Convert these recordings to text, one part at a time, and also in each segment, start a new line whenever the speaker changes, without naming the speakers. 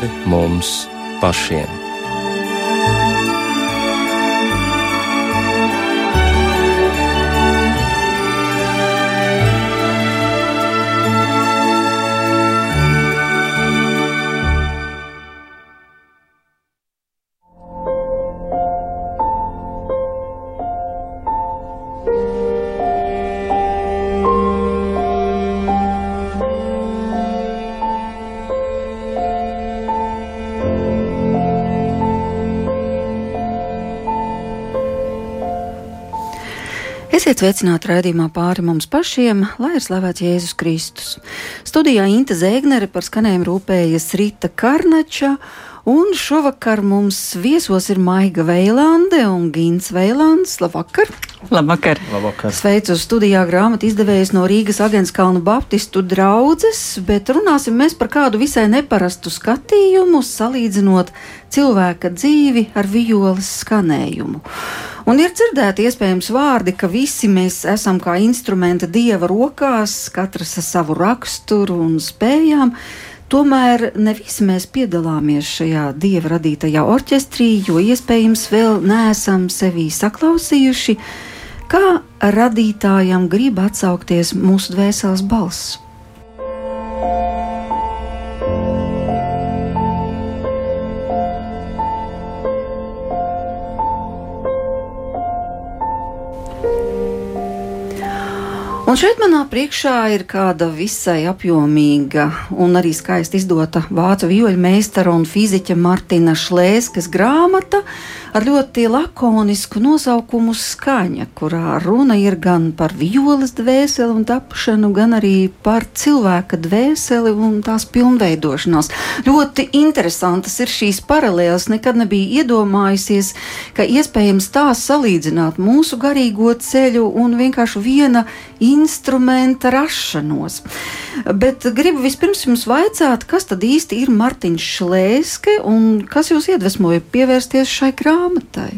pāri mums pašiem.
Esiet sveicināti raidījumā pāri mums pašiem, lai ir slavēts Jēzus Kristus. Studijā Inte Zēgnere par skanējumu rūpējas Rīta Karnača, un šovakar mums viesos ir Maiga Veilande un Gins Veilands. Labvakar!
Labvakar!
Labvakar.
Sveicu studijā grāmatu izdevējs no Rīgas Agenskalnu Baptistu draudzes, bet runāsim mēs par kādu visai neparastu skatījumu, salīdzinot cilvēka dzīvi ar violas skanējumu. Un ir dzirdēti iespējams vārdi, ka visi mēs esam kā instrumenta dieva rokās, katrs ar savu raksturu un spējām. Tomēr ne visi mēs piedalāmies šajā dieva radītajā orķestrī, jo iespējams vēl neesam sevi saklausījuši, kā radītājam grib atsaukties mūsu dvēseles balss. Un šeit manā priekšā ir kāda visai apjomīga un arī skaisti izdota vācu vijoļu meistara un fiziķa Martina Šlēskas grāmata ar ļoti lakonisku nosaukumu Skaņa, kurā runa ir gan par violas dvēseli un tapšanu, gan arī par cilvēka dvēseli un tās pilnveidošanos. Ļoti interesantas ir šīs paralēles. Nekad nebija iedomājusies, ka iespējams tā salīdzināt mūsu garīgo ceļu un vienkārši viena instrumenta rašanos. Bet gribu vispirms jums vaicāt, kas tad īsti ir Mārtiņš Šlēske un kas jūs iedvesmoja pievērsties šai grāmatai?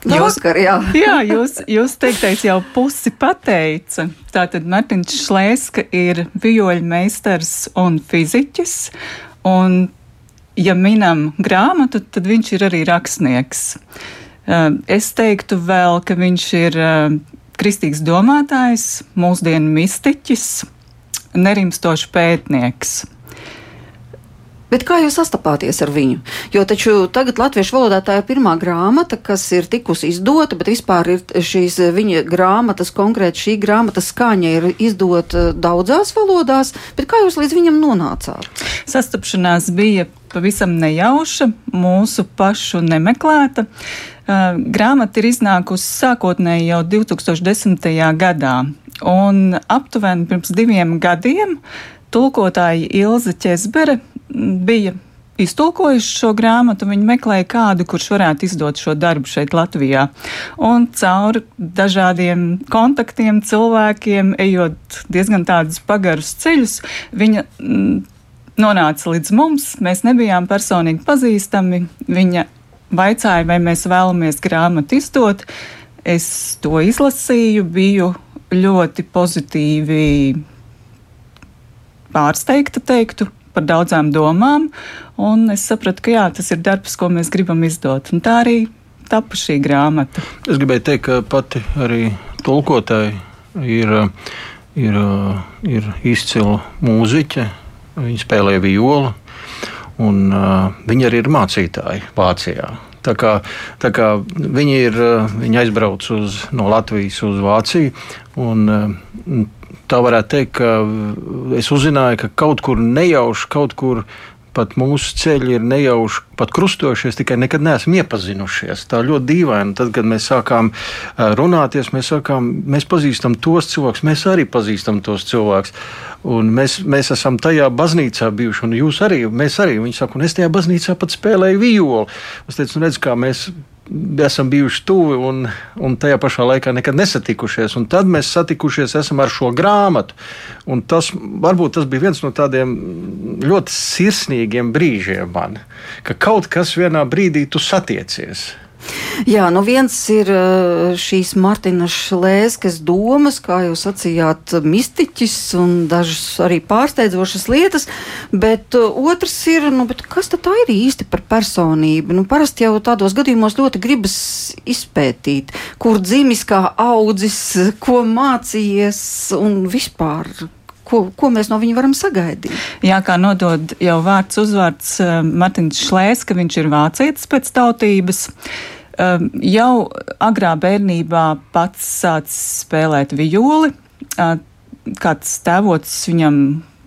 Jūs,
Vakar, jā.
jā, jūs, jūs teiktais jau pusi pateica. Tātad Mārtiņš Šlēska ir vijoļu meistars un fiziķis. Un, ja minam grāmatu, tad viņš ir arī rakstnieks. Es teiktu vēl, ka viņš ir kristīgs domātājs, mūsdienu mistiķis, nerimstošs pētnieks.
Bet kā jūs sastapāties ar viņu? Jo taču tagad latviešu valodā tā ir pirmā grāmata, kas ir tikusi izdota, bet vispār ir šīs viņa grāmatas, konkrēti šī grāmatas skaņa ir izdota daudzās valodās, bet kā jūs līdz viņam nonācāt?
Sastapšanās bija pavisam nejauša, mūsu pašu nemeklēta. Grāmata ir iznākusi sākotnēji jau 2010. gadā, un aptuveni pirms diviem gadiem tulkotāja Ilza Česbere bija iztulkojuši šo grāmatu, viņi meklēja kādu, kurš varētu izdot šo darbu šeit Latvijā. Un caur dažādiem kontaktiem, cilvēkiem, ejot diezgan tādus pagarus ceļus, viņa nonāca līdz mums. Mēs nebijām personīgi pazīstami. Viņa vaicāja, vai mēs vēlamies grāmatu izdot. Es to izlasīju, biju ļoti pozitīvi pārsteigta, teiktu, par daudzām domām, un es sapratu, ka jā, tas ir darbs, ko mēs gribam izdot. Un tā arī tapa šī grāmata.
Es gribēju teikt, ka pati arī tulkotāji ir, ir, ir izcila mūziķe, viņa spēlē violu un uh, viņi arī ir mācītāji Vācijā. Tā kā, tā kā viņi, ir, viņi aizbrauc uz, no Latvijas uz Vāciju. Un, tā varētu teikt, ka es uzzināju, ka kaut kur nejauši, kaut kur pat mūsu ceļi ir nejauši pat krustojušies, tikai nekad neesam iepazinušies. Tā ļoti dīvaini. Tad, kad mēs sākām runāties, mēs sākām, mēs pazīstam tos cilvēkus, mēs arī pazīstam tos cilvēkus. Un mēs, mēs esam tajā baznīcā bijuši, un jūs arī, mēs arī. Viņi saka, un es tajā baznīcā pat spēlēju violi. Es teicu, nu, redz, kā mēs esam bijuši tuvi un, un tajā pašā laikā nekad nesatikušies. Un tad mēs satikušies ar šo grāmatu. Un tas varbūt tas bija viens no tādiem ļoti sirsnīgiem brīžiem man, ka kaut kas vienā brīdī tu satiecies.
Jā, nu viens ir uh, šīs Martina Šlēskas domas, kā jūs sacījāt, mistiķis un dažas arī pārsteidzošas lietas, bet uh, otrs ir, nu, kas tad ir īsti par personību? Nu, parasti jau tādos gadījumos ļoti gribas izpētīt, kur dzimis, kā audzis, ko mācījies un vispār ko, ko mēs no viņa varam sagaidīt.
Jā, kā nodod jau vārds uzvārds uh, Martins Šlēs, ka viņš ir vācietis pēc tautības. Uh, jau agrā bērnībā pats sācis spēlēt violi. Uh, kāds tēvots viņam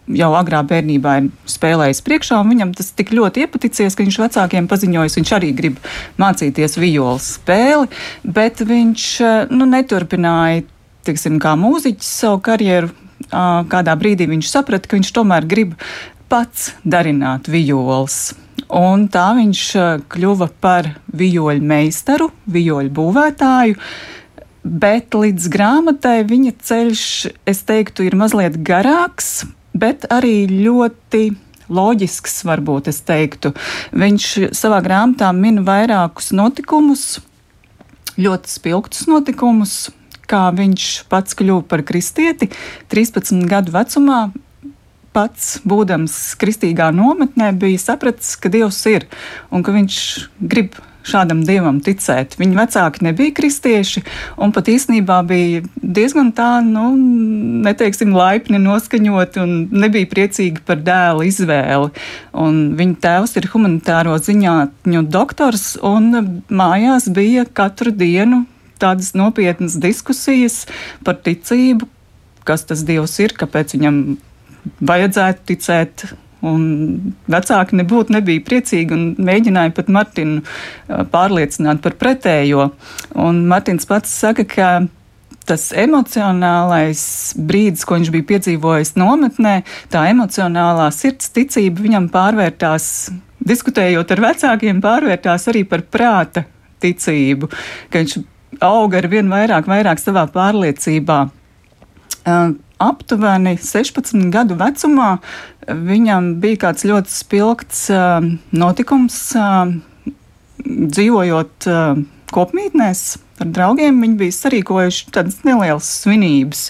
jau agrā bērnībā ir spēlējis priekšā, un viņam tas tik ļoti iepaticies, ka viņš vecākiem paziņojis, viņš arī grib mācīties violas spēli, bet viņš nu, neturpināja, tiksim, kā mūziķis savu karjeru kādā brīdī viņš saprata, ka viņš tomēr grib pats darināt vijoles. Un tā viņš kļuva par vijoļu meistaru, vijoļu būvētāju. Bet līdz grāmatai viņa ceļš, es teiktu, ir mazliet garāks, bet arī ļoti loģisks, varbūt es teiktu. Viņš savā grāmatā min vairākus notikumus, ļoti spilgtus notikumus, kā viņš pats kļuva par kristieti 13 gadu vecumā. Pats, būdams kristīgā nometnē, bija sapratis, ka Dievs ir un ka viņš grib šādam dievam ticēt. Viņa vecāki nebija kristieši, un pat īstenībā bija diezgan tā, nu, neteiksim, laipni noskaņoti un nebija priecīgi par dēla izvēli. Un viņa tēvs ir humanitāro ziņātņu doktors, un mājās bija katru dienu tādas nopietnas diskusijas par ticību, kas tas Dievs ir, kāpēc viņam vajadzētu ticēt. Un vecāki nebūtu nebija priecīgi un mēģināja pat Martinu pārliecināt par pretējo. Un Martins pats saka, ka tas emocionālais brīdis, ko viņš bija piedzīvojis nometnē, tā emocionālā sirds ticība viņam pārvērtās, diskutējot ar vecākiem, pārvērtās arī par prāta ticību, ka viņš auga ar vien vairāk, vairāk savā pārliecībā. Uh, aptuveni 16 gadu vecumā viņam bija kāds ļoti spilgts uh, notikums, uh, dzīvojot uh, kopmītnēs. Ar draugiem viņi bija sarīkojuši tādas nelielas svinības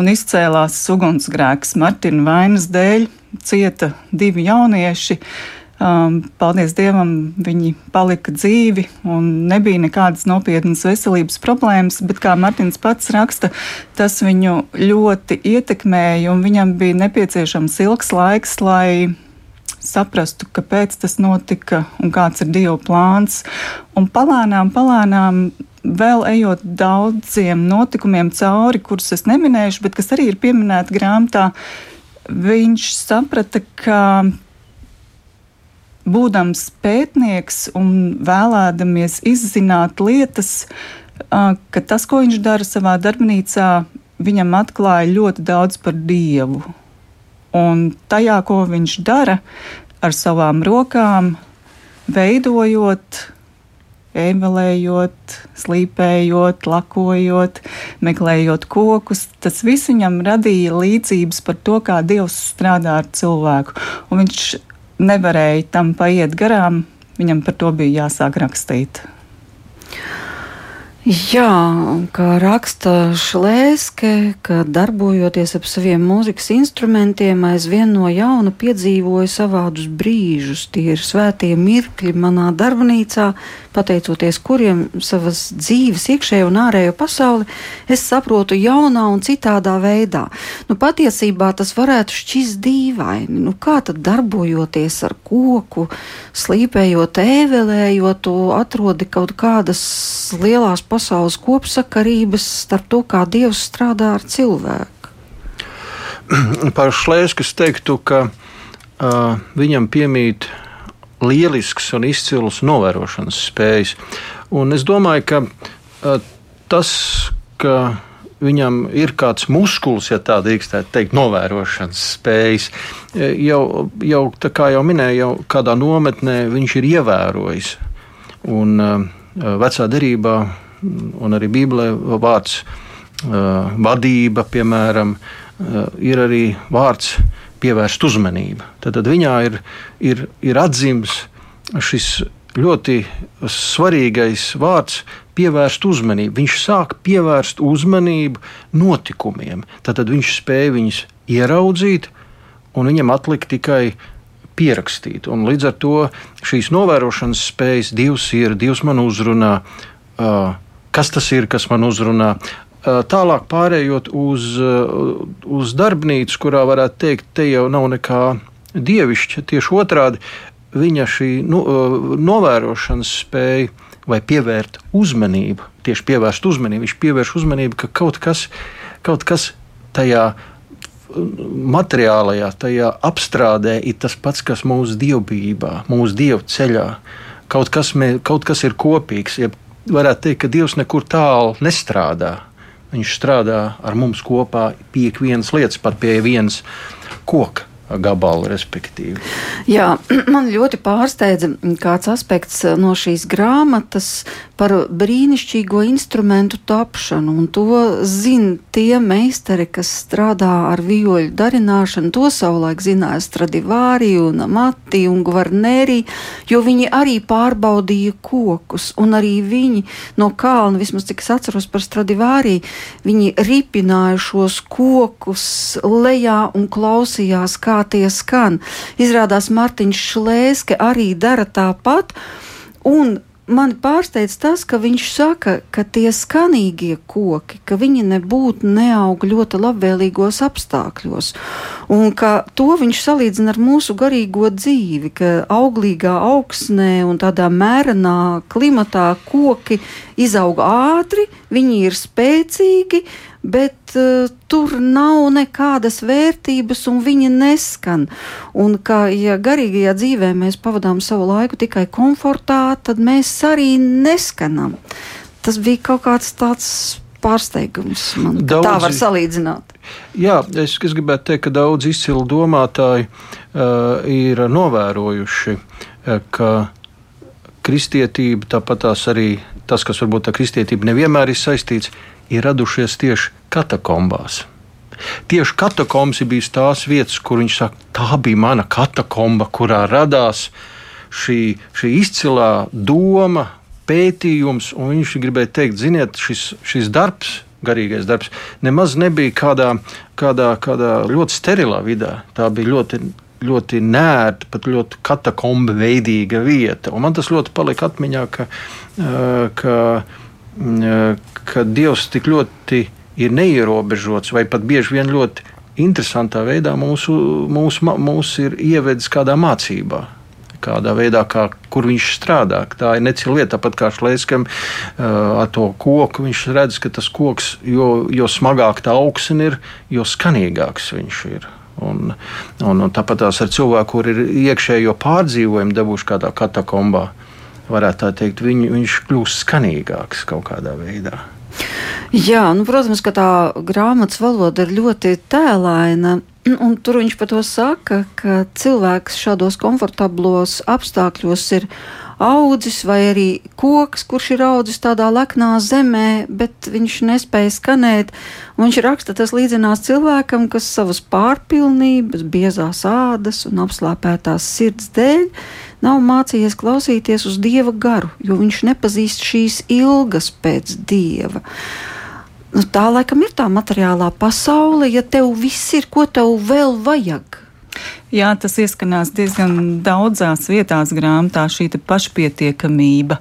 un izcēlās ugunsgrēks Martina vainas dēļ. Cieta divi jaunieši. Uh, Um, paldies Dievam, viņi palika dzīvi un nebija nekādas nopietnas veselības problēmas, bet, kā Martins pats raksta, tas viņu ļoti ietekmēja un viņam bija nepieciešams ilgs laiks, lai saprastu, kāpēc tas notika un kāds ir Dieva plāns. Un palānām, palānām vēl ejot daudziem notikumiem cauri, kurus es neminēšu, bet kas arī ir pieminēti grāmatā, viņš saprata, ka būdams pētnieks un vēlēdamies izzināt lietas, ka tas, ko viņš dara savā darbnīcā, viņam atklāja ļoti daudz par Dievu. Un tajā, ko viņš dara ar savām rokām, veidojot, emelējot, slīpējot, lakojot, meklējot kokus, tas viss viņam radīja līdzības par to, kā Dievs strādā ar cilvēku. Un viņš nevarēja tam paiet garām, viņam par to bija jāsāk rakstīt.
Jā, kā raksta Šlēske, ka darbojoties ap saviem mūzikas instrumentiem, aizvien no jauna piedzīvoju savādus brīžus. Tie ir svētie mirkļi manā darbnīcā, pateicoties kuriem savas dzīves iekšējo un ārējo pasauli es saprotu jaunā un citādā veidā. Nu, patiesībā tas varētu šķist dīvaini. Nu, kā tad darbojoties ar koku, slīpējot, ēvelējot, atrodi kaut kādas lielās pasaules kopsakarības starp to, kā Dievs strādā ar cilvēku?
Par šlēsku es teiktu, ka uh, viņam piemīt lielisks un izcils novērošanas spējas. Un es domāju, ka uh, tas, ka viņam ir kāds muskulis, ja tā drīkstētu teikt, novērošanas spējas, jau, jau tā kā jau minēju, jau kādā nometnē viņš ir ievērojis. Un uh, vecā derībā, un arī Bībelē vārds uh, vadība, piemēram, uh, ir arī vārds pievērst uzmanību. Tad, tad viņā ir, ir, ir atzīmes šis ļoti svarīgais vārds pievērst uzmanību. Viņš sāk pievērst uzmanību notikumiem. Tad viņš spēja viņus ieraudzīt, un viņam atlika tikai pierakstīt. Un līdz ar to šīs novērošanas spējas, Dievs ir, Dievs man uzrunā, kas tas ir, kas man uzrunā. Tālāk pārējot uz, uz darbnīcu, kurā varētu teikt, te jau nav nekā dievišķa, tieši otrādi, viņa šī nu, novērošanas spēja vai pievērt uzmanību, tieši pievērst uzmanību, viņš pievērš uzmanību, ka kaut kas, kaut kas tajā materiālajā, tajā apstrādē ir tas pats, kas mūsu dievbijībā, mūsu dievu ceļā. Kaut kas, mē, kaut kas ir kopīgs. Ja varētu teikt, ka Dievs nekur tālu nestrādā. Viņš strādā ar mums kopā pie vienas lietas, pat pie vienas koka gabalu, respektīvi.
Jā, man ļoti pārsteidza kāds aspekts no šīs grāmatas par brīnišķīgo instrumentu tapšanu, un to zina tie meistari, kas strādā ar vioļu darināšanu. To savulaik zināja Stradivāri un Amati un Gvarneri, jo viņi arī pārbaudīja kokus, un arī viņi no kalna, vismaz cik es atceros par Stradivāri, viņi ripināja šos kokus lejā un klausījās, kā kā tie skan. Izrādās Mārtiņš Šlēske arī dara tāpat. Un man pārsteidz tas, ka viņš saka, ka tie skanīgie koki, ka viņi nebūtu neaug ļoti labvēlīgos apstākļos, un ka to viņš salīdzina ar mūsu garīgo dzīvi, ka auglīgā augsnē un tādā mērenā klimatā koki izaug ātri, viņi ir spēcīgi, bet uh, tur nav nekādas vērtības, un viņa neskan. Un ka, ja garīgajā dzīvē mēs pavadām savu laiku tikai komfortā, tad mēs arī neskanam. Tas bija kaut kāds tāds pārsteigums man, daudzi, tā var salīdzināt.
Jā, es, es gribētu teikt, ka daudz izcilu domātāji uh, ir novērojuši, uh, ka kristietība, tāpat arī tas, kas varbūt tā kristietība nevienmēr ir saistīts, ir radušies tieši katakombās. Tieši katakombas ir bijusi tās vietas, kur viņš saka, tā bija mana katakomba, kurā radās šī, šī izcilā doma, pētījums. Viņš gribēja teikt, ziniet, šis, šis darbs, garīgais darbs, nemaz nebija kādā, kādā, kādā ļoti sterilā vidē. Tā bija ļoti ļoti nērta, pat ļoti katakomba veidīga vieta. Un man tas ļoti palika atmiņā, ka, ka, ka Dievs tik ļoti ir neierobežots, vai pat bieži vien ļoti interesantā veidā mūsu, mūsu, mūsu ir ievedis kādā mācībā. Kādā veidā, kā, kur viņš strādā. Tā ir necila lieta, tāpat kā šlēskam uh, ar to koku. Viņš redz, ka tas koks, jo, jo smagāk tā augsne ir, jo skanīgāks viņš ir. Un, un, un tāpat tās ar cilvēku, kur ir iekšējo pārdzīvojumu devuši kādā katakombā, varētu tā teikt, viņ, viņš kļūst skanīgāks kaut kādā veidā.
Jā, nu, protams, ka tā grāmatas valoda ir ļoti tēlaina. Un tur viņš par to saka, ka cilvēks šādos komfortablos apstākļos ir audzis, vai arī koks, kurš ir audzis tādā leknā zemē, bet viņš nespēja skanēt. Un viņš raksta, tas līdzinās cilvēkam, kas savas pārpilnības, biezās ādas un apslāpētās sirds dēļ nav mācījies klausīties uz dieva garu, jo viņš nepazīst šīs ilgas pēc dieva. Nu, tā laikam ir tā materiālā pasaule, ja tev viss ir, ko tev vēl vajag.
Jā, tas ieskanās diezgan daudzās vietās grāmatā, šī pašpietiekamība.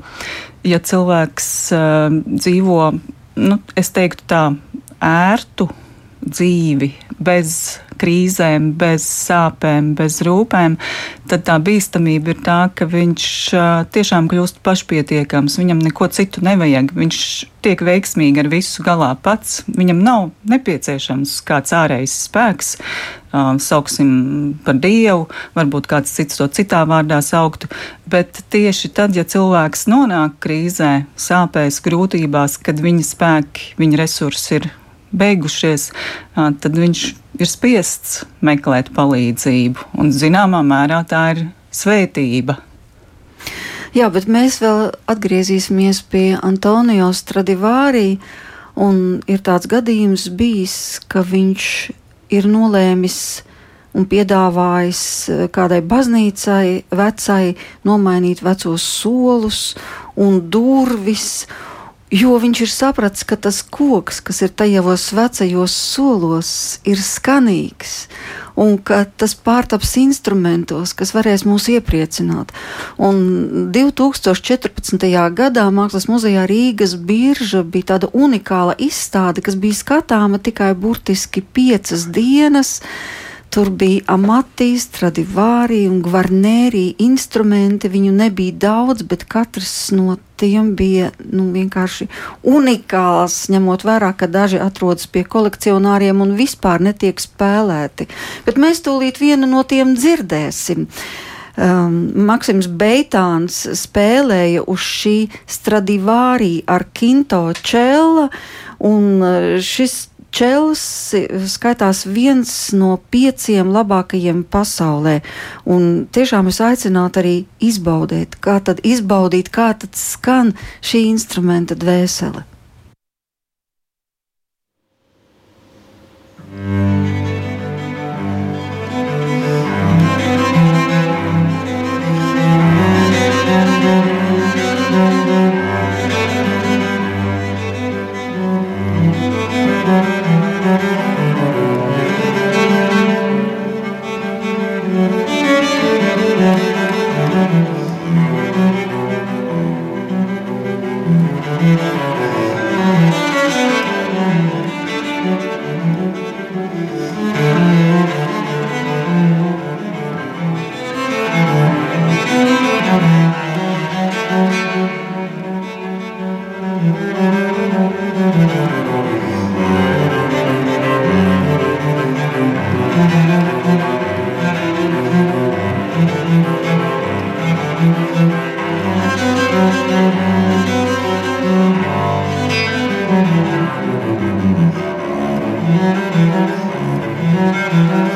Ja cilvēks uh, dzīvo, nu, es teiktu tā, ērtu dzīvi, bez krīzēm, bez sāpēm, bez rūpēm, tad tā bīstamība ir tā, ka viņš tiešām kļūst pašpietiekams. Viņam neko citu nevajag. Viņš tiek veiksmīgi ar visu galā pats. Viņam nav nepieciešams kāds ārējs spēks. Sauksim par dievu, varbūt kāds cits to citā vārdā sauktu, bet tieši tad, ja cilvēks nonāk krīzē, sāpēs, grūtībās, kad viņa spēki, viņa resursi ir beigušies, tad viņš ir spiests meklēt palīdzību. Un zināmā mērā tā ir svētība.
Jā, bet mēs vēl atgriezīsimies pie Antonio Stradivārī. Un ir tāds gadījums bijis, ka viņš ir nolēmis un piedāvājis kādai baznīcai vecai nomainīt vecos solus un durvis. Jo viņš ir sapratis, ka tas koks, kas ir tajos vecajos solos, ir skanīgs un ka tas pārtaps instrumentos, kas varēs mūs iepriecināt. Un 2014. gadā Mākslas muzejā Rīgas birža bija tāda unikāla izstāde, kas bija skatāma tikai burtiski piecas dienas. Tur bija amatīs, tradivārī un gvarnērī instrumenti. Viņu nebija daudz, bet katrs no tiem bija nu, vienkārši unikāls, ņemot vērā, ka daži atrodas pie kolekcionāriem un vispār netiek spēlēti. Bet mēs tūlīt vienu no tiem dzirdēsim. Um, Maksims Beitāns spēlēja uz šī stradivārī ar Kinto Čela, un uh, šis Čels skaitās viens no pieciem labākajiem pasaulē. Un tiešām es aicinātu arī izbaudīt, kā tad izbaudīt, kā tad skan šī instrumenta dvēsele. Mm. Jā,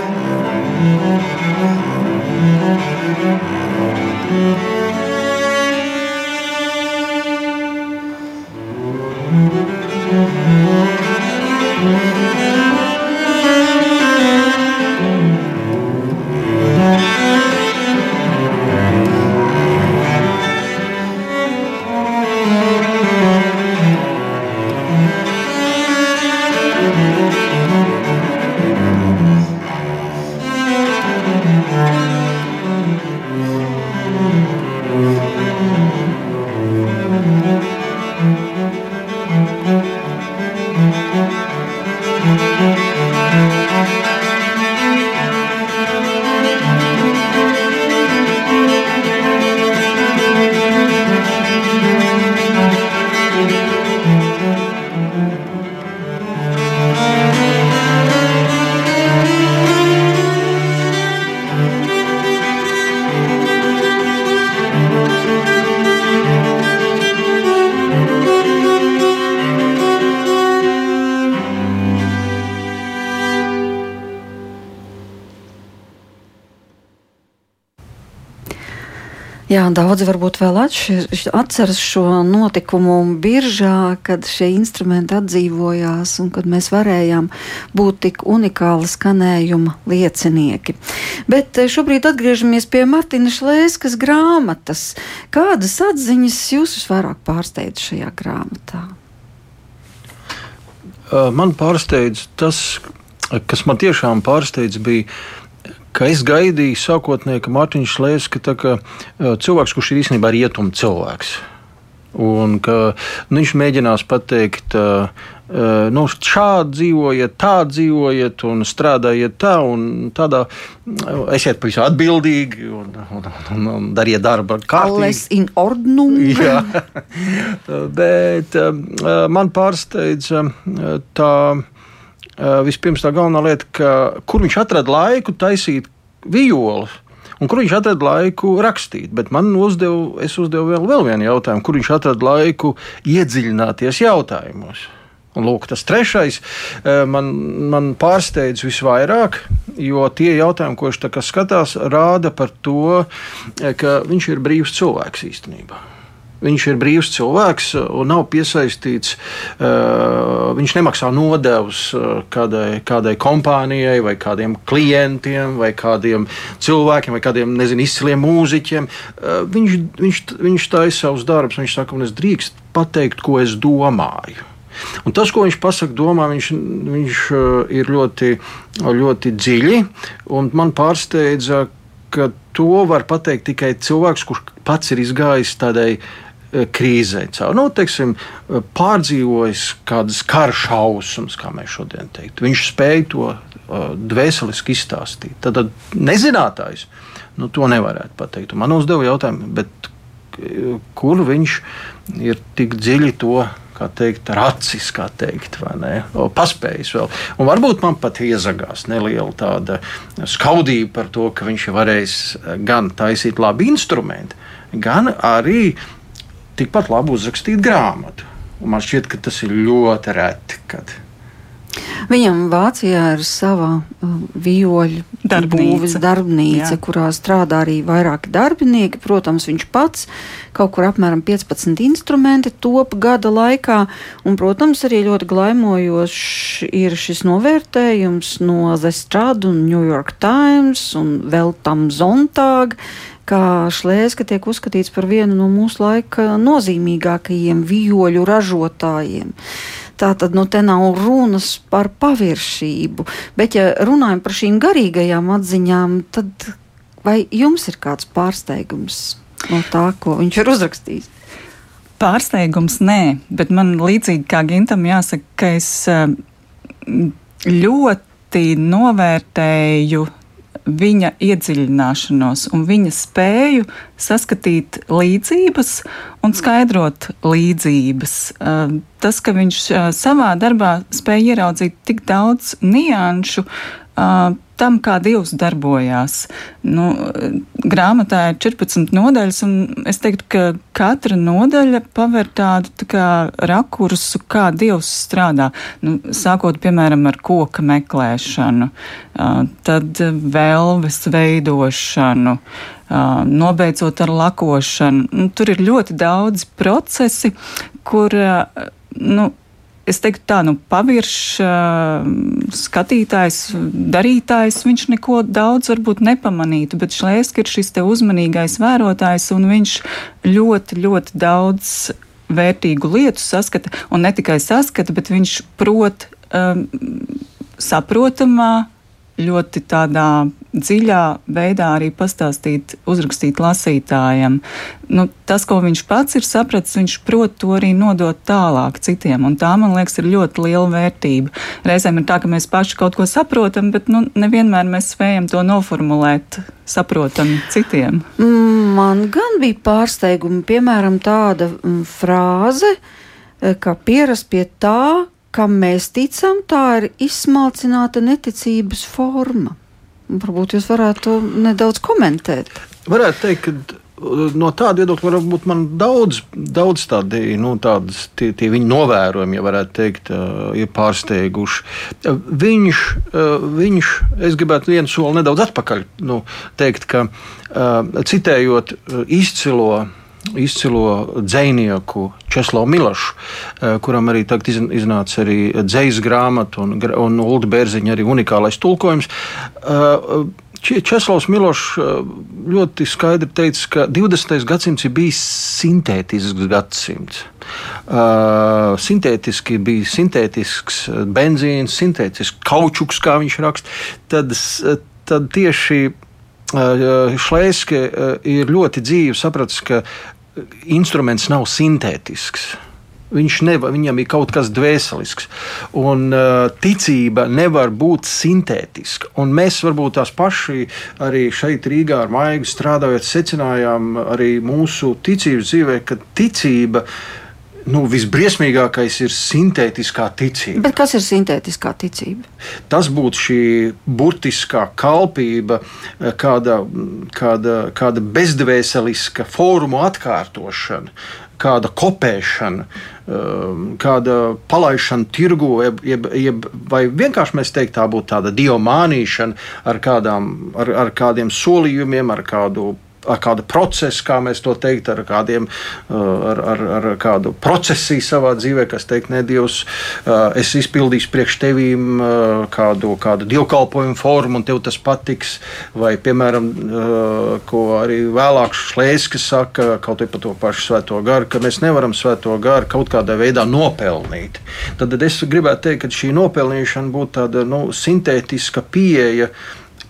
daudzi varbūt vēl atceras šo notikumu biržā, kad šie instrumenti atdzīvojās un kad mēs varējām būt tik unikāla skanējuma liecinieki. Bet eh, šobrīd atgriežamies pie Martina Šlēskas grāmatas. Kādas atziņas jūs visvairāk pārsteidz šajā grāmatā?
Man pārsteidz tas, kas man tiešām pārsteidz, bija ka es gaidīju sākotnēji, ka Mārtiņš tā, ka, cilvēks, kurš ir īstenībā rietuma cilvēks. Un ka nu, viņš mēģinās pateikt, nu, šādi dzīvojiet, tā dzīvojiet, un strādājiet tā, un tādā esiet pavisam atbildīgi un, un, un, un dariet darbu kārtīgi.
in ordnum.
Jā, bet man pārsteidz uh, tā vispirms tā galvenā lieta, ka, kur viņš atrada laiku taisīt vijoli. Un kur viņš atrada laiku rakstīt? Bet man uzdev, uzdevu vēl, vēl vienu jautājumu, kur viņš atrada laiku iedziļināties jautājumos. Un lūk, tas trešais eh, man, man pārsteidz visvairāk, jo tie jautājumi, ko viņš skatās, rāda par to, eh, ka viņš ir brīvs cilvēks īstenībā. Viņš ir brīvs cilvēks un nav piesaistīts. Viņš nemaksā nodevus kādai, kādai kompānijai, vai kādiem klientiem, vai kādiem cilvēkiem, vai kādiem nezinu, izciliem mūziķiem. Viņš, viņš, viņš taisa savus darbus, viņš saka, un es drīkst pateikt, ko es domāju. Un tas, ko viņš pasakā, domā, viņš, viņš ir ļoti, ļoti dziļi. Man pārsteidza, ka to var pateikt tikai cilvēks, kurš pats ir izgājis tādai krīzē, caur, nu, teiksim, pārdzīvojis kādas kara šausmas, kā mēs šodien teiktu. Viņš spēja to uh, dvēseliski izstāstīt. Tad, tad nezinātājs nu, to nevarētu pateikt. Man uzdeva jautājumu, kur viņš ir tik dziļi to kā teikt, racis, kā teikt, vai ne? O, paspējis vēl. Un varbūt man pat iezagās neliela tāda skaudība par to, ka viņš ir varējis gan taisīt labu instrumentu, gan arī tikpat labi uzrakstīt grāmatu. Un man šķiet, ka tas ir ļoti reti. Kad
Viņam Vācijā ir sava uh, vioļu
darbnīca,
darbnīca kurā strādā arī vairāki darbinieki. Protams, viņš pats kaut kur apmēram 15 instrumenti top gada laikā. Un, protams, arī ļoti glaimojošs ir šis novērtējums no The Strad un New York Times un vēl tam Zontāga kā Šlēska tiek uzskatīts par vienu no mūsu laika nozīmīgākajiem vioļu ražotājiem. Tā tad nu, te nav runas par paviršību. Bet, ja runājam par šīm garīgajām atziņām, tad vai jums ir kāds pārsteigums no tā, ko viņš ir uzrakstījis?
Pārsteigums nē, bet man līdzīgi kā Gintam jāsaka, ka es eh, ļoti novērtēju viņa iedziļināšanos un viņa spēju saskatīt līdzības un skaidrot līdzības. Uh, tas, ka viņš uh, savā darbā spēja ieraudzīt tik daudz nianšu, uh, tam, kā Dievs darbojās. Nu, grāmatā ir 14 nodaļas, un es teiktu, ka katra nodaļa paver tādu tā kā rakursu, kā Dievs strādā. Nu, sākot, piemēram, ar koka meklēšanu, tad vēlves veidošanu. Nobeidzot ar lakošanu. Nu, tur ir ļoti daudz procesi, kur nu, es teiktu, tā, nu, paviršs skatītājs, darītājs, viņš neko daudz varbūt nepamanītu, bet Šlēski ir šis te uzmanīgais vērotājs, un viņš ļoti, ļoti daudz vērtīgu lietu saskata, un ne tikai saskata, bet viņš prot um, saprotamā, ļoti tādā dziļā veidā arī pastāstīt, uzrakstīt lasītājam. Nu, tas, ko viņš pats ir sapratis, viņš prot to arī nodot tālāk citiem, un tā, man liekas, ir ļoti liela vērtība. Reizēm ir tā, ka mēs paši kaut ko saprotam, bet nu, nevienmēr mēs spējam to noformulēt saprotam citiem.
Man gan bija pārsteigumi, piemēram, tāda mm, frāze, eh, ka pierast pie tā, kam mēs ticam, tā ir izsmalcināta neticības forma. Varbūt jūs varētu nedaudz komentēt.
Varētu teikt, ka uh, no tāda viedokļa varbūt man daudz, daudz tādi, nu, tādas, tie, tie viņa novērojumi, ja varētu teikt, uh, ir pārsteiguši. Uh, viņš, viņš, es gribētu vienu soli nedaudz atpakaļ nu, teikt, ka citējot izcilo izcilo dzinieku Česlavu Milašu, eh, kuram arī tagad iznāca arī dzīs grāmata un, un Ulda Bērziņa arī unikālais tulkojums. Eh, Česlavs Milošs eh, ļoti skaidri teica, ka 20. gadsimts ir bijis sintētisks gadsimts. Uh, sintētiski bija sintētisks benzīns, sintētisks kaučuks, kā viņš raksta. Tad, tad tieši Šlēske ir ļoti dzīvi sapratis, ka instruments nav sintētisks. Viņš nevar, viņam ir kaut kas dvēselisks. Un uh, ticība nevar būt sintētiska. Un mēs varbūt tās paši arī šeit, Rīgā, ar Maigu strādājot, secinājām arī mūsu ticības dzīvē, ka ticība ir nu, visbriesmīgākais ir sintētiskā ticība.
Bet kas ir sintētiskā ticība?
Tas būtu šī burtiskā kalpība, kāda, kāda, kāda bezdvēseliska formu atkārtošana, kāda kopēšana, um, kāda palaišana tirgu, jeb, jeb, jeb, vai vienkārši mēs teiktu, tā būtu tāda diomānīšana ar, kādām, ar, ar kādiem solījumiem, ar kādu ar kādu procesu, kā mēs to teikt, ar kādiem, ar, ar, ar kādu procesiju savā dzīvē, kas teikt, ne Dievs, es izpildīšu priekš tevīm kādu, kādu dievkalpojumu formu, un tev tas patiks. Vai, piemēram, ko arī vēlāk Šlēskis saka, kaut arī par to pašu svēto garu, ka mēs nevaram svēto garu kaut kādā veidā nopelnīt. Tad es gribētu teikt, ka šī nopelnīšana būtu tāda nu, sintētiska pieeja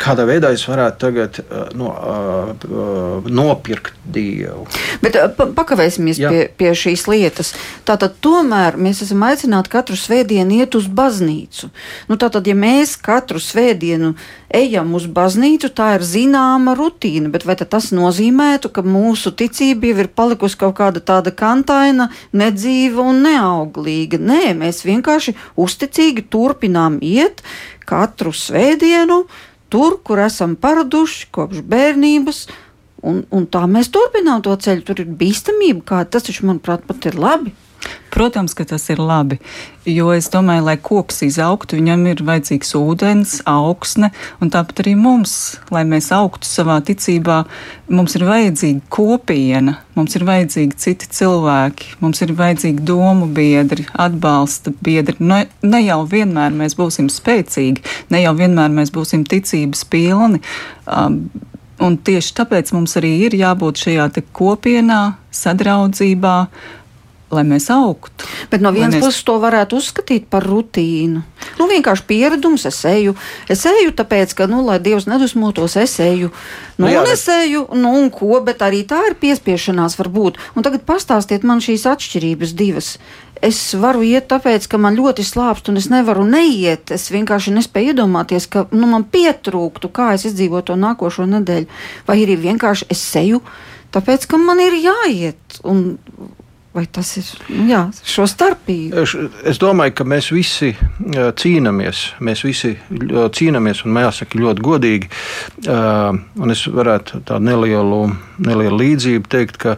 kādā veidā es varētu tagad uh, no, uh, uh, nopirkt Dievu.
Bet pa, pakavēsimies Jā. pie, pie šīs lietas. Tātad tomēr mēs esam aicināti katru svētdienu iet uz baznīcu. Nu, tātad, ja mēs katru svētdienu ejam uz baznīcu, tā ir zināma rutīna, bet vai tas nozīmētu, ka mūsu ticība jau ir palikusi kaut kāda tāda kantaina, nedzīva un neauglīga? Nē, mēs vienkārši uzticīgi turpinām iet katru svētdienu tur, kur esam paraduši kopš bērnības. Un, un tā mēs turpinām to ceļu. Tur ir bīstamība, kā tas taču, manuprāt, pat ir labi.
Protams, ka tas ir labi, jo es domāju, lai koks izaugtu, viņam ir vajadzīgs ūdens, augsne, un tāpat arī mums, lai mēs augtu savā ticībā, mums ir vajadzīga kopiena, mums ir vajadzīgi citi cilvēki, mums ir vajadzīgi domu biedri, atbalsta biedri. Ne, ne jau vienmēr mēs būsim spēcīgi, ne jau vienmēr mēs būsim ticības pilni. Um, Un tieši tāpēc mums arī ir jābūt šajā kopienā, sadraudzībā, uh, lai mēs augtu.
Bet no vienas mēs... puses to varētu uzskatīt par rutīnu. Nu, vienkārši pieredums, es eju, es eju tāpēc, ka, nu, lai Dievs nedusmotos, es eju. Nu, nu, jā, un es eju, nu, un ko, bet arī tā ir piespiešanās varbūt. Un tagad pastāstiet man šīs atšķirības divas. Es varu iet tāpēc, ka man ļoti slāpst, un es nevaru neiet. Es vienkārši nespēju iedomāties, ka nu, man pietrūktu, kā es izdzīvotu to nākošo nedēļu. Vai arī vienkārši es eju, tāpēc, ka man ir jāiet. Un Vai tas ir nu jā, šo starpību?
Es domāju, ka mēs visi cīnāmies. Mēs visi cīnāmies, un jāsaka, ļoti godīgi. Un es varētu tādu nelielu, nelielu līdzību teikt, ka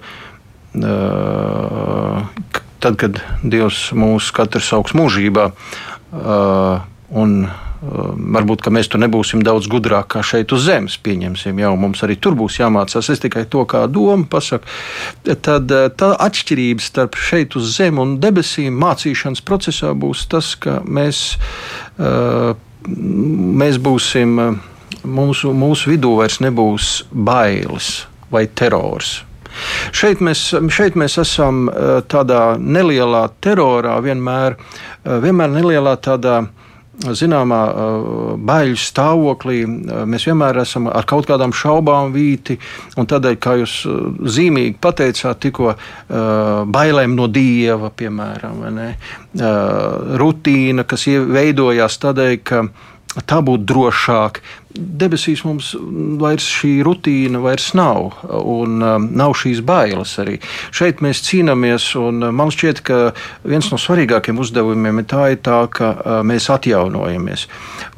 tad, kad Dievs mūs katrs augs mūžībā un varbūt mēs tur nebūsim daudz gudrāk kā šeit uz zemes. Pieņemsim, jau mums arī tur būs jāmācās. Es tikai to kā domu pasaku. Tad eh, tā atšķirība starp šeit uz zemes un debesīm mācīšanas procesā būs tas, ka mēs, eh, mēs būsim, mūsu, mūsu vidū vairs nebūs bailes vai terors. Šeit mēs, šeit mēs esam tādā nelielā terorā, vienmēr, vienmēr nelielā tādā uh, zināmā baiļu stāvoklī. Mēs vienmēr esam ar kaut kādām šaubām vīti, un tādēļ, kā jūs zīmīgi pateicāt, tikko bailēm no dieva, piemēram, rutīna, kas veidojās tādēļ, ka tā būtu drošāk. Debesīs mums vairs šī rutīna vairs nav, un um, nav šīs bailes arī. Šeit mēs cīnāmies, un uh, man šķiet, ka viens no svarīgākajiem uzdevumiem ir tā, ir tā ka uh, mēs atjaunojamies.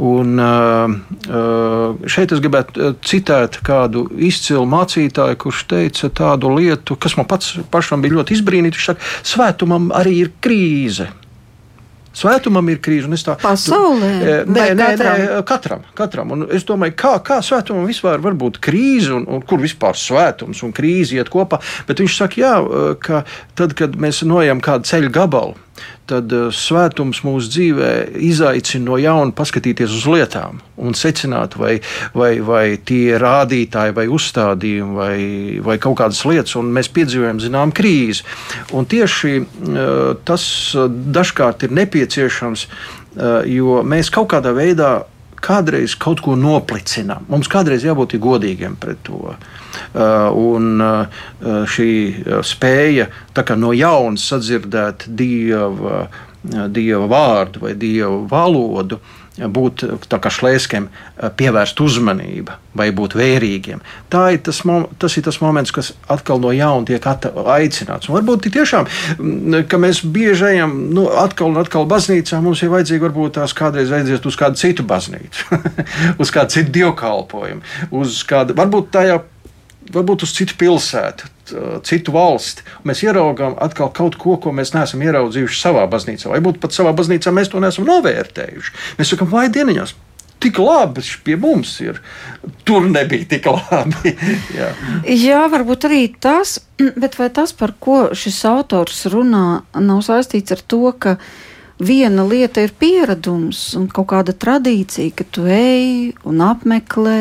Un, uh, uh, šeit es gribētu uh, citēt kādu izcilu mācītāju, kurš teica tādu lietu, kas man pats pašam bija ļoti izbrīnīts. Viņš saka, svētumam arī ir krīze. Svētumam ir krīze.
Tā, Pasaulē?
Nē, nē, katram? nē, katram. katram. Un es domāju, kā, kā svētumam vispār var būt krīze un, un kur vispār svētums un krīze iet kopā. Bet viņš saka, jā, ka tad, kad mēs nojam kādu ceļu gabalu, tad uh, svētums mūsu dzīvē izaicina no jauna paskatīties uz lietām un secināt, vai, vai, vai tie ir rādītāji, vai uzstādījumi, vai, vai kaut kādas lietas, un mēs piedzīvojam zinām krīzi. Un tieši uh, tas dažkārt ir nepieciešams, jo mēs kaut kādā veidā kādreiz kaut ko noplicinām. Mums kādreiz jābūt godīgiem pret to. Uh, un uh, šī spēja no jauna sadzirdēt dieva, dieva vārdu vai dieva valodu būt kā šlēskiem, pievērst uzmanību vai būt vērīgiem. Tā ir tas, tas ir tas moments, kas atkal no jauna tiek aicināts. Un varbūt tiešām, ka mēs bieži ejam nu, atkal un atkal baznīcā, mums ir vajadzīgi varbūt tās kādreiz aiziet uz kādu citu baznīcu, uz kādu citu dievkalpojumu, uz kādu, varbūt tajā varbūt uz citu pilsētu, citu valsti. Mēs ieraugām atkal kaut ko, ko mēs neesam ieraudzījuši savā baznīcā. Varbūt pat savā baznīcā mēs to neesam novērtējuši. Mēs sakām, vai dieniņās. tik labi pie mums ir. Tur nebija tik labi.
Jā. Jā, varbūt arī tas, bet vai tas, par ko šis autors runā, nav saistīts ar to, ka viena lieta ir pieredums un kaut kāda tradīcija, ka tu ej un apmeklē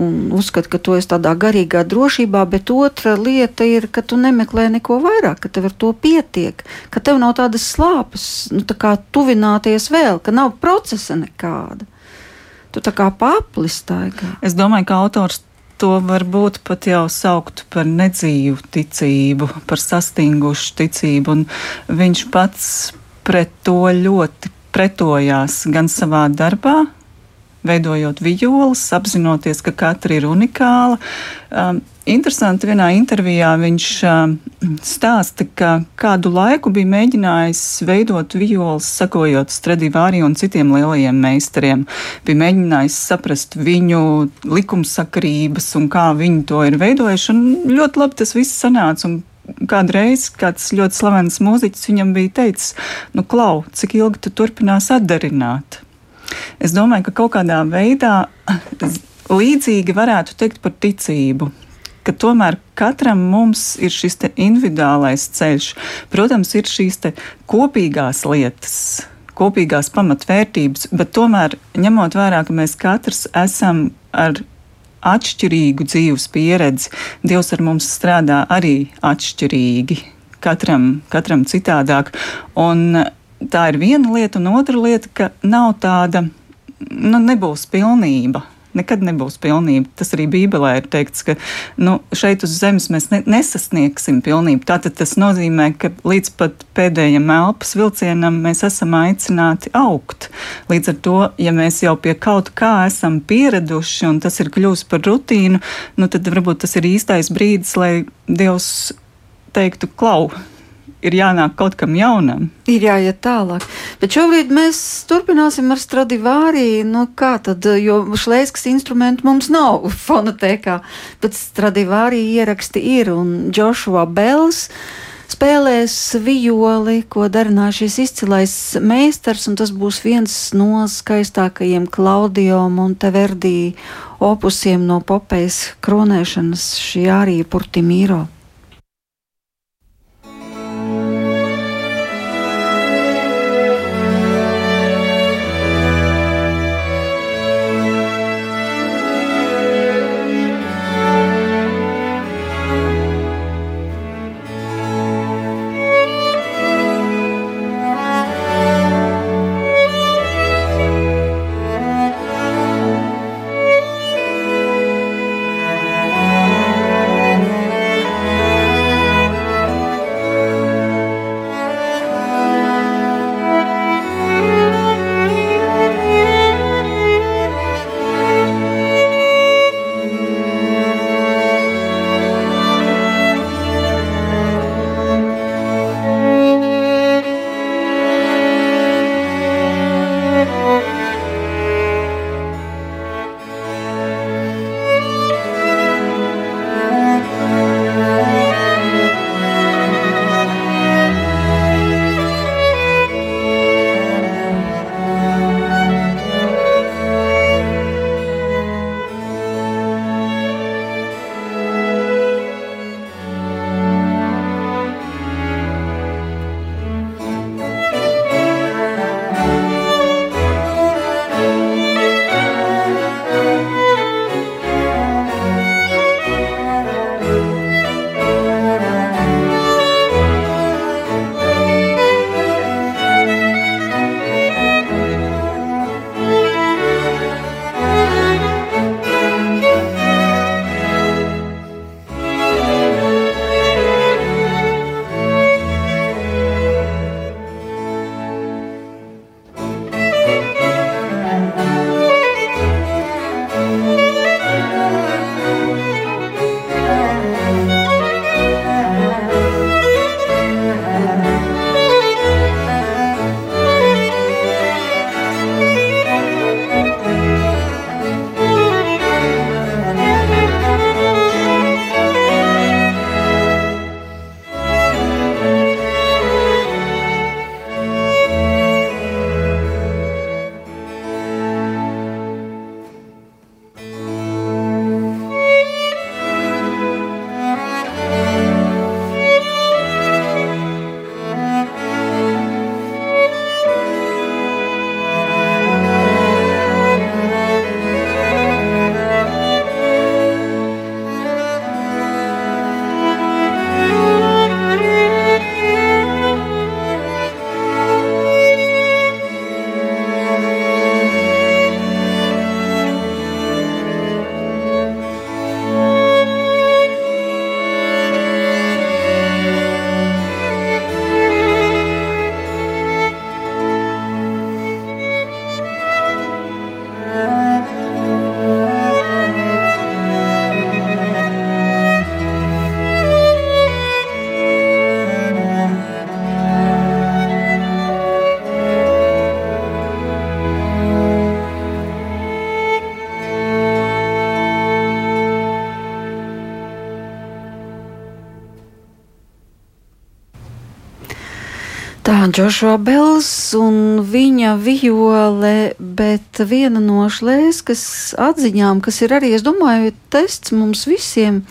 un uzskati, ka tu esi tādā garīgā drošībā, bet otra lieta ir, ka tu nemeklē neko vairāk, ka tev ar to pietiek, ka tev nav tādas slāpes, nu, tā kā tuvināties vēl, ka nav procesa nekāda. Tu tā kā paplis staigā.
Es domāju, ka autors to varbūt pat jau sauktu par nedzīvu ticību, par sastingušu ticību, un viņš pats pret to ļoti pretojās gan savā darbā, veidojot vijoles, apzinoties, ka katra ir unikāla. Um, interesanti, vienā intervijā viņš um, stāsta, ka kādu laiku bija mēģinājis veidot vijoles, sakojot Stradivāri un citiem lielajiem meistariem. Bija mēģinājis saprast viņu likumsakarības un kā viņi to ir veidojuši, un ļoti labi tas viss sanāca. Un kādreiz kāds ļoti slavens mūziķis viņam bija teicis, nu, klau, cik ilgi tu turpinās atdarināt. Es domāju, ka kaut kādā veidā līdzīgi varētu teikt par ticību. Ka tomēr katram mums ir šis individuālais ceļš. Protams, ir šīs kopīgās lietas, kopīgās pamatvērtības, bet tomēr ņemot vērā, ka mēs katrs esam ar atšķirīgu dzīves pieredzi. Dievs ar mums strādā arī atšķirīgi, katram, katram citādāk. Un tā ir viena lieta, un otra lieta, ka nav tāda, nu, nebūs pilnība nekad nebūs pilnība. Tas arī Bībelē ir teikts, ka nu, šeit uz zemes mēs ne, nesasniegsim pilnību. Tātad tas nozīmē, ka līdz pat pēdējiem elpas vilcienam mēs esam aicināti augt. Līdz ar to, ja mēs jau pie kaut kā esam pieraduši un tas ir kļūst par rutīnu, nu, tad varbūt tas ir īstais brīdis, lai Dievs teiktu, klau, ir jānāk kaut kam jaunam.
Ir jāiet tālāk. Bet šobrīd mēs turpināsim ar Stradivāri. Nu, kā tad, jo šlēskas instrumentu mums nav fonotēkā, bet Stradivāri ieraksti ir un Joshua Bells spēlēs violi, ko darināja šis izcilais meistars, un tas būs viens no skaistākajiem Klaudio Monteverdī opusiem no Popejas kronēšanas šī arī Purtimīro. Jā, Džošua Bels un viņa viole, bet viena no šlēskas atziņām, kas ir arī, es domāju, tests mums visiem,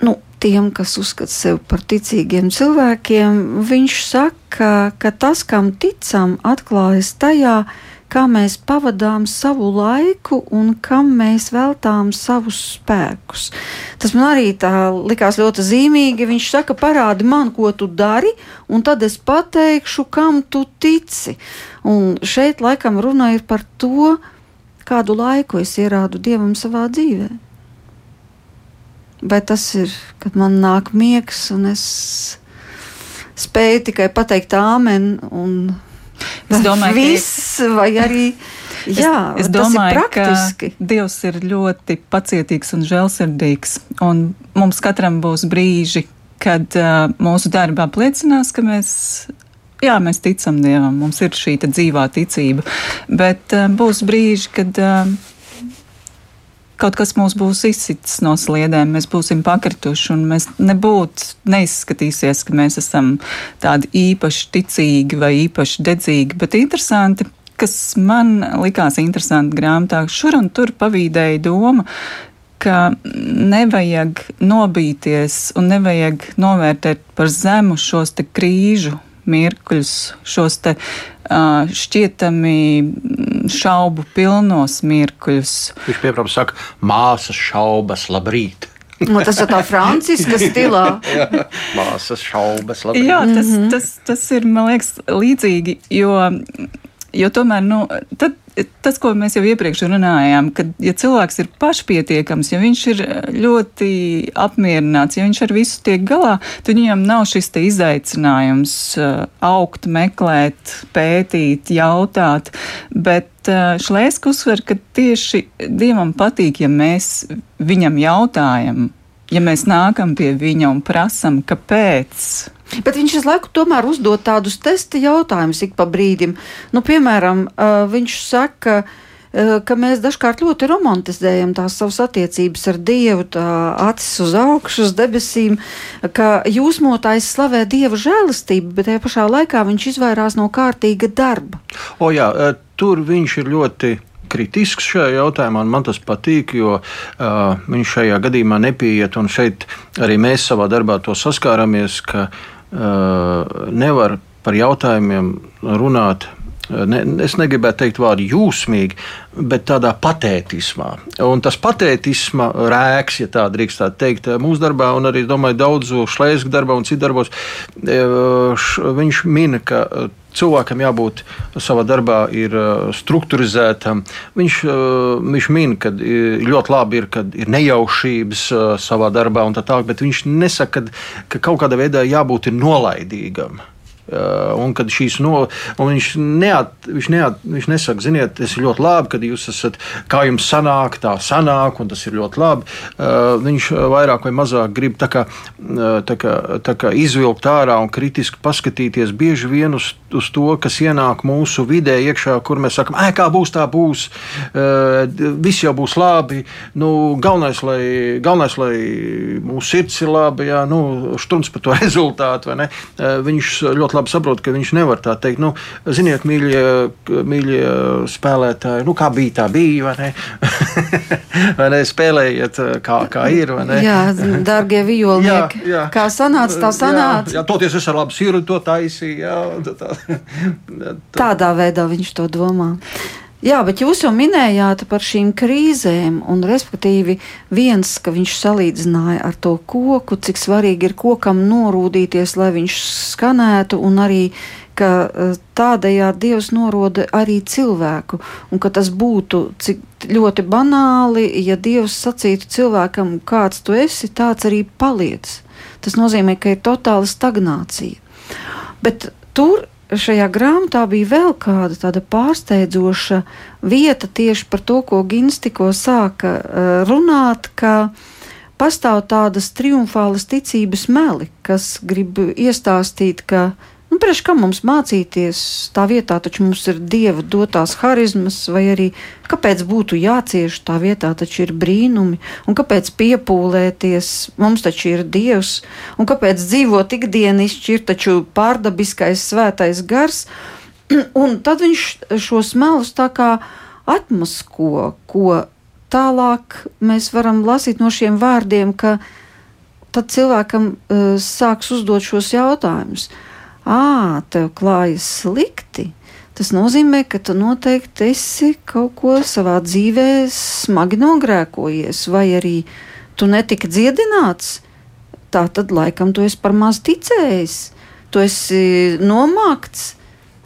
nu, tiem, kas uzskata sevi par ticīgiem cilvēkiem, viņš saka, ka tas, kam ticam, atklājas tajā, kā mēs pavadām savu laiku un kam mēs veltām savus spēkus. Tas man arī tā likās ļoti zīmīgi. Viņš saka, parādi man, ko tu dari, un tad es pateikšu, kam tu tici. Un šeit laikam runa ir par to, kādu laiku es ierādu Dievam savā dzīvē. Vai tas ir, kad man nāk miegs un es spēju tikai pateikt āmen un
Es domāju,
viss, vai arī. Jā,
es, es domāju, ka Dievs ir ļoti pacietīgs un žēlsirdīgs. Un mums katram būs brīži, kad uh, mūsu darba apliecinās, ka mēs jā, mēs ticam Dievam, mums ir šī dzīvā ticība, bet uh, būs brīži, kad uh, kaut kas mūs būs izsitis no sliedēm, mēs būsim pakrituši, un mēs nebūtu neizskatīsies, ka mēs esam tādi īpaši ticīgi vai īpaši dedzīgi, bet interesanti. Kas man likās interesanti grāmatā, šur un tur pavīdēja doma, ka nevajag nobīties un nevajag novērtēt par zemu šos krīžu mirkļus, šos te uh, šķietami šaubu pilnos mirkļus.
Viņš pieprasa, saka, māsas šaubas, labrīt!
Nu, tas ir tā franciska stilā.
Māsas šaubas. Labrīt.
Jā, tas, tas, tas ir, man liekas, līdzīgi, jo, jo tomēr, nu, tad tas, ko mēs jau iepriekš runājām, ka, ja cilvēks ir pašpietiekams, ja viņš ir ļoti apmierināts, ja viņš ar visu tiek galā, tad viņam nav šis izaicinājums uh, augt, meklēt, pētīt, jautāt. Bet uh, Šlēska uzsver, ka tieši Dievam patīk, ja mēs viņam jautājam, ja mēs nākam pie viņa un prasam, kāpēc
Bet viņš visu laiku tomēr uzdod tādus testa jautājumus ik pa brīdim. Nu, piemēram, viņš saka, ka mēs dažkārt ļoti romantizējam tās savas attiecības ar Dievu, tā acis uz augšu, uz debesīm, ka jūsmotājs slavē Dieva žēlastību, bet tajā pašā laikā viņš izvairās no kārtīga darba.
O jā, tur viņš ir ļoti kritisks šajā jautājumā, un man tas patīk, jo uh, viņš šajā gadījumā nepieiet, un šeit arī mēs savā darbā to saskāramies, ka uh, nevar par jautājumiem runāt. Ne, es negribētu teikt vārdu jūsmīgi, bet tādā patētismā. Un tas patētisma rēks, ja tā drīkst teikt, mūsu darbā, un arī, domāju, daudzu šlēsku darbā un citu darbos, viņš min, ka cilvēkam jābūt savā darbā ir strukturizētam. Viņš, viņš min, ka ļoti labi ir, kad ir nejaušības savā darbā un tā tālāk, bet viņš nesaka, ka, ka kaut kādā veidā jābūt nolaidīgam. Uh, un kad šīs no, un viņš, neat, viņš, neat, viņš nesaka, ziniet, tas ir ļoti labi, kad jūs esat, kā jums sanāk, tā sanāk, un tas ir ļoti labi. Uh, viņš vairāk vai mazāk grib tā kā, uh, tā kā, tā kā izvilkt ārā un kritiski paskatīties bieži vien uz, uz to, kas ienāk mūsu vidē iekšā, kur mēs sakam, ē, kā būs, tā būs, viss jau būs labi, nu, galvenais, lai, galvenais, lai mūsu sirds ir labi, jā, nu, šturms par to rezultātu, vai ne? Viņš ļoti labi saprotu, ka viņš nevar tā teikt, nu, ziniet, mīļie, mīļie spēlētāji, nu, kā bija, tā bija, vai ne? vai ne, spēlējiet, kā, kā ir, vai ne?
Jā, dārgie violnieki, jā, jā. kā sanāca, tā sanāca.
Jā, jā toties es ar labu sirdi to taisīju, jā. Tā, tā.
Tādā veidā viņš to domā. Jā, bet jūs jau minējāt par šīm krīzēm, un respektīvi viens, ka viņš salīdzināja ar to koku, cik svarīgi ir kokam norūdīties, lai viņš skanētu, un arī, ka e, tādējādi Dievs noroda arī cilvēku, un ka tas būtu cik ļoti banāli, ja Dievs sacītu cilvēkam, kāds tu esi, tāds arī paliec. Tas nozīmē, ka ir totāla stagnācija. Bet tur šajā grāmatā bija vēl kāda tāda pārsteidzoša vieta tieši par to, ko Gins tikko sāka uh, runāt, ka pastāv tādas triumfālas ticības meli, kas grib iestāstīt, ka nu, Nu, Priekš kā mums mācīties? Tā vietā, taču mums ir dieva dotās harizmas, vai arī kāpēc būtu jācieš? Tā vietā, taču ir brīnumi, un kāpēc piepūlēties, mums taču ir dievs, un kāpēc dzīvot ikdienišķi ir taču pārdabiskais svētais gars, un tad viņš šos melus tā kā atmasko, ko tālāk mēs varam lasīt no šiem vārdiem, ka tad cilvēkam uh, sāks uzdot šos jautājumus. Ā, tev klājas slikti. Tas nozīmē, ka tu noteikti esi kaut ko savā dzīvē smagi nogrēkojies, vai arī tu netiki dziedināts. Tā tad laikam tu esi par maz ticējis, tu esi nomākts,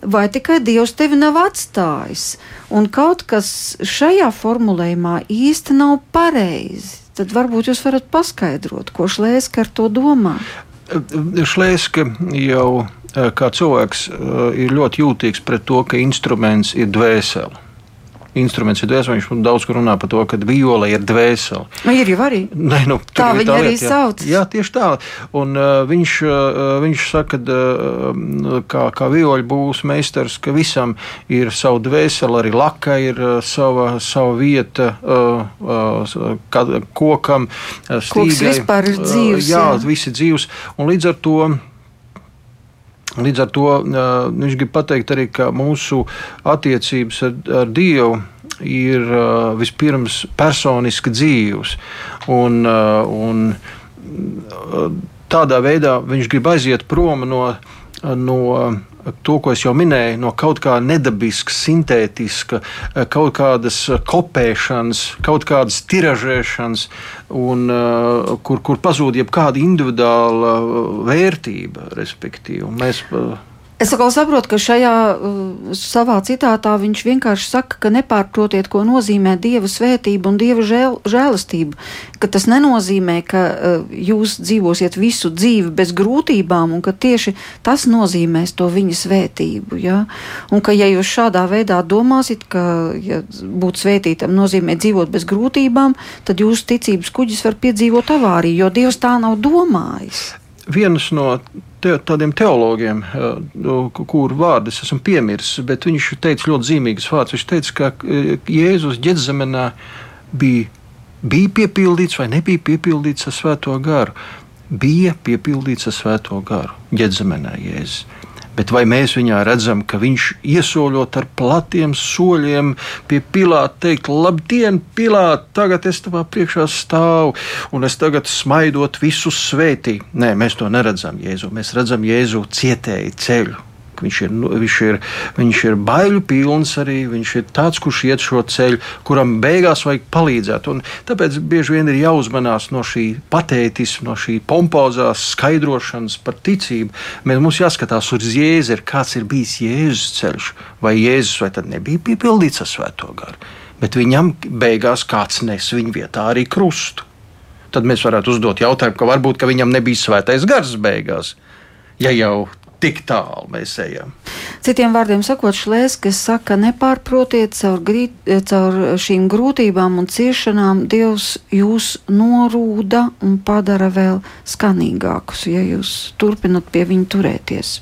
vai tikai Dievs tevi nav atstājis. Un kaut kas šajā formulējumā īsti nav pareizi. Tad varbūt jūs varat paskaidrot, ko Šlēska ar to domā.
Šlēska jau kā cilvēks ir ļoti jūtīgs pret to, ka instruments ir dvēsele instruments ir dvēsele. Viņš daudz runā par to, ka viola ir dvēsele.
Nu, ir jau arī.
Nē, nu,
tā viņa arī
lieta, jā.
sauc.
Jā, tieši tā. Un, uh, viņš, uh, viņš saka, ka uh, kā, kā vioļu būs meistars, ka visam ir sava dvēsele, arī laka ir uh, sava, sava vieta uh, uh, kad, kokam, uh,
Koks
stīgai.
vispār ir dzīvs,
Uh, jā,
jā.
visi dzīvs. Un līdz ar to. Līdz ar to viņš grib pateikt arī, ka mūsu attiecības ar, ar Dievu ir vispirms personiski dzīves. Un, un tādā veidā viņš grib aiziet prom no, no to, ko es jau minēju, no kaut kā nedabiska, sintētiska, uh, kaut kādas kopēšanas, kaut kādas tiražēšanas, un, uh, kur, kur pazūd jebkāda individuāla vērtība. Mēs,
Es atkal saprotu, ka šajā uh, savā citātā viņš vienkārši saka, ka nepārprotiet, ko nozīmē dieva svētība un dieva žēl, žēlastība. Ka tas nenozīmē, ka uh, jūs dzīvosiet visu dzīvi bez grūtībām, un ka tieši tas nozīmēs to viņa svētību. Ja? Un ka, ja jūs šādā veidā domāsiet, ka ja būt svētītam nozīmē dzīvot bez grūtībām, tad jūsu ticības kuģis var piedzīvot avāriju, jo Dievs tā nav domājis.
Viens no te, tādiem teologiem, eh, kuru vārdu es esmu piemirsis, bet viņš teica ļoti zīmīgus vārdus. Viņš teica, ka eh, Jēzus ģedzemenā bija, bija piepildīts vai nebija piepildīts ar svēto garu. Bija piepildīts ar svēto garu ģedzemenā Jēzus. Bet vai mēs viņā redzam, ka viņš iesoļot ar platiem soļiem pie Pilāta, teikt, labdien, Pilāta, tagad es tavā priekšā stāvu un es tagad smaidot visus svētī? Nē, mēs to neredzam Jēzu. Mēs redzam Jēzu cietēju ceļu. Ka Viņš ir, nu, viņš, ir, viņš ir baiļu pilns arī. Viņš ir tāds, kurš iet šo ceļu, kuram beigās vajag palīdzēt. Un tāpēc bieži vien ir jāuzmanās no šī patētisma, no šī pompozās skaidrošanas par ticību. Mēs, mums jāskatās uz Jēzu, kāds ir bijis Jēzus ceļš, vai Jēzus vai tad nebija piepildīts ar svēto garu. Bet viņam beigās kāds nes viņa vietā arī krustu. Tad mēs varētu uzdot jautājumu, ka varbūt ka viņam nebija svētais gars beigās, ja jau tik tālu mēs ejam.
Citiem vārdiem sakot, Šlēskis saka, nepārprotiet caur, grīt, caur šīm grūtībām un ciešanām, Dievs jūs norūda un padara vēl skanīgākus, ja jūs turpinat pie viņa turēties.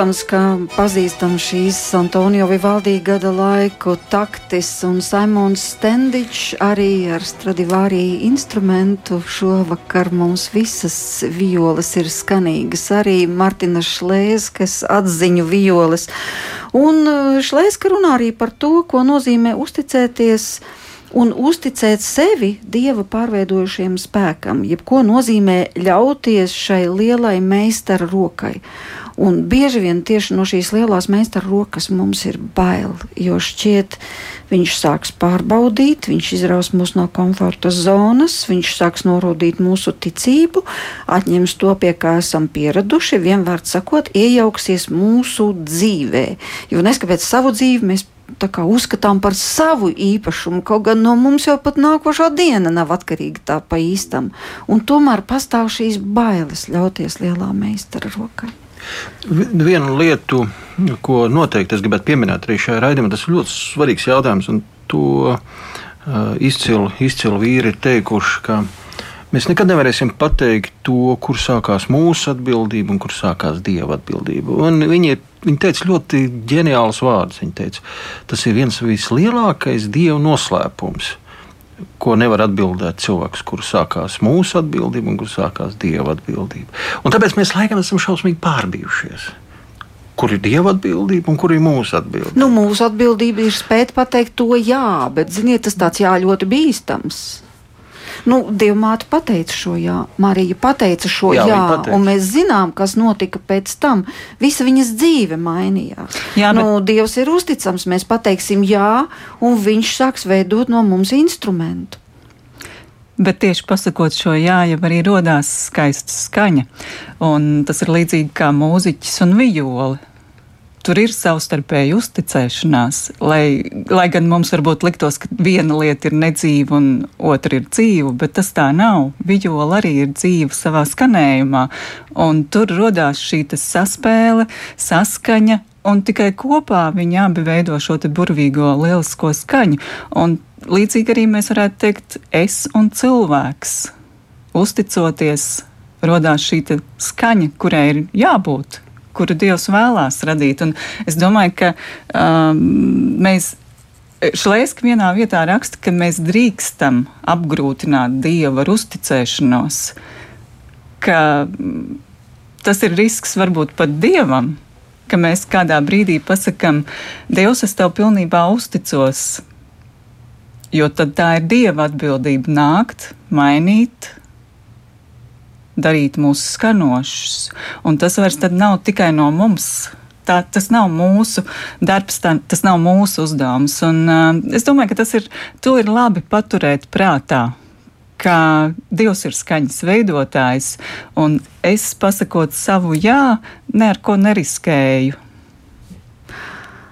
Protams, ka pazīstam šīs Antonio Vivaldi gada laiku taktis un Simons Stendičs arī ar Stradivārī instrumentu. Šovakar mums visas violas ir skanīgas, arī Martina Šlēskas atziņu violas. Un uh, Šlēska runā arī par to, ko nozīmē uzticēties un uzticēt sevi dieva pārveidojušiem spēkam, jeb ko nozīmē ļauties šai lielai meistara rokai. Un bieži vien tieši no šīs lielās meistara rokas mums ir bail, jo šķiet, viņš sāks pārbaudīt, viņš izraus mūs no komforta zonas, viņš sāks norodīt mūsu ticību, atņems to, pie kā esam pieraduši, vienvārds sakot, iejauksies mūsu dzīvē. Jo neskapēc savu dzīvi mēs uzskatām par savu īpašumu, kaut gan no mums jau pat nākošā diena nav atkarīga tā pa īstam. Un tomēr pastāv šīs bailes ļauties lielā meistara rokai.
Viena lieta, ko noteikti es gribētu pieminēt arī šajā raidījumā, tas ir ļoti svarīgs jautājums. To uh, izcilu, izcilu vīri ir teikuši, ka mēs nekad nevarēsim pateikt to, kur sākās mūsu atbildība un kur sākās dieva atbildība. Un viņi, viņi teica ļoti ģeniāls vārds. Viņi teica, tas ir viens vislielākais dieva noslēpums ko nevar atbildēt cilvēks, kur sākās mūsu atbildība un kur sākās dieva atbildība. Un tāpēc mēs laikam esam šausmīgi pārbijušies. Kur ir dieva atbildība un kur ir mūsu atbildība?
Nu, mūsu atbildība ir spēt pateikt to jā, bet, ziniet, tas tāds jā, ļoti bīstams. Nu, Dievmāte pateica šo jā, Marija pateica šo jā, jā pateica. un mēs zinām, kas notika pēc tam. Visa viņas dzīve mainījās. Jā, nu, bet... Dievs ir uzticams, mēs pateiksim jā, un viņš sāks veidot no mums instrumentu.
Bet tieši pasakot šo jā, jau arī radās skaista skaņa. Un tas ir līdzīgi kā mūziķis un vijoli tur ir savstarpēja uzticēšanās. Lai, lai gan mums varbūt liktos, ka viena lieta ir nedzīva un otra ir dzīva, bet tas tā nav. Vijola arī ir dzīva savā skanējumā, un tur radās šī saspēle, saskaņa. Un tikai kopā viņi abi veido šo burvīgo lielisko skaņu. Un līdzīgi arī mēs varētu teikt, es un cilvēks. Uzticoties, radās šī skaņa, kurai ir jābūt kuru Dievs vēlās radīt. Un es domāju, ka um, mēs. Šlēska vienā vietā raksta, ka mēs drīkstam apgrūtināt Dievu ar uzticēšanos, ka mm, tas ir risks varbūt pat Dievam, ka mēs kādā brīdī pasakām, Dievs, es tev pilnībā uzticos, jo tad tā ir Dieva atbildība nākt, mainīt, darīt mūs skanošus. Un tas vairs nav tikai no mums. Tā, tas nav mūsu darbs, tā, tas nav mūsu uzdevums. Un, uh, es domāju, ka tas ir, ir labi paturēt prātā, ka Dievs ir skaņas veidotājs, un es pasakot savu jā, ne ar ko neriskēju.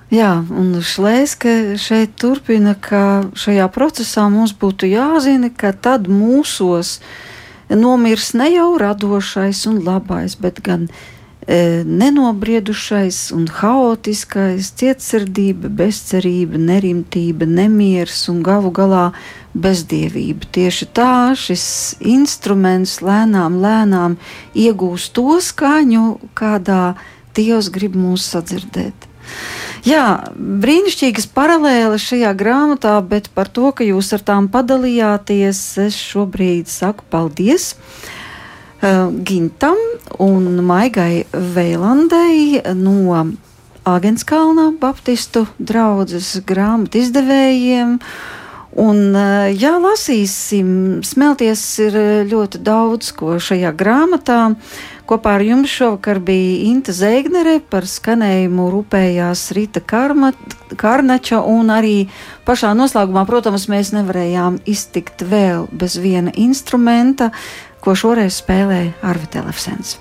Jā, un Šlēska šeit turpina, ka šajā procesā mums būtu jāzina, ka tad mūsos ir nomirs ne jau radošais un labais, bet gan e, nenobriedušais un haotiskais, cietsirdība, bezcerība, nerimtība, nemieris un galu galā bezdievība. Tieši tā šis instruments lēnām, lēnām iegūst to skaņu, kādā Dievs grib mūs sadzirdēt. Jā, brīnišķīgas paralēles šajā grāmatā, bet par to, ka jūs ar tām padalījāties, es šobrīd saku paldies. Uh, Gintam un Maigai Veilandei no Āgenskalna Baptistu draudzes grāmatu izdevējiem. Un, uh, jā, lasīsim, smelties ir ļoti daudz ko šajā grāmatā. Kopā ar jums šovakar bija Inta Zēgnere, par skanējumu rūpējās Rīta Karma, Karnača, un arī pašā noslēgumā, protams, mēs nevarējām iztikt vēl bez viena instrumenta, ko šoreiz spēlēja Arvi Telefsens.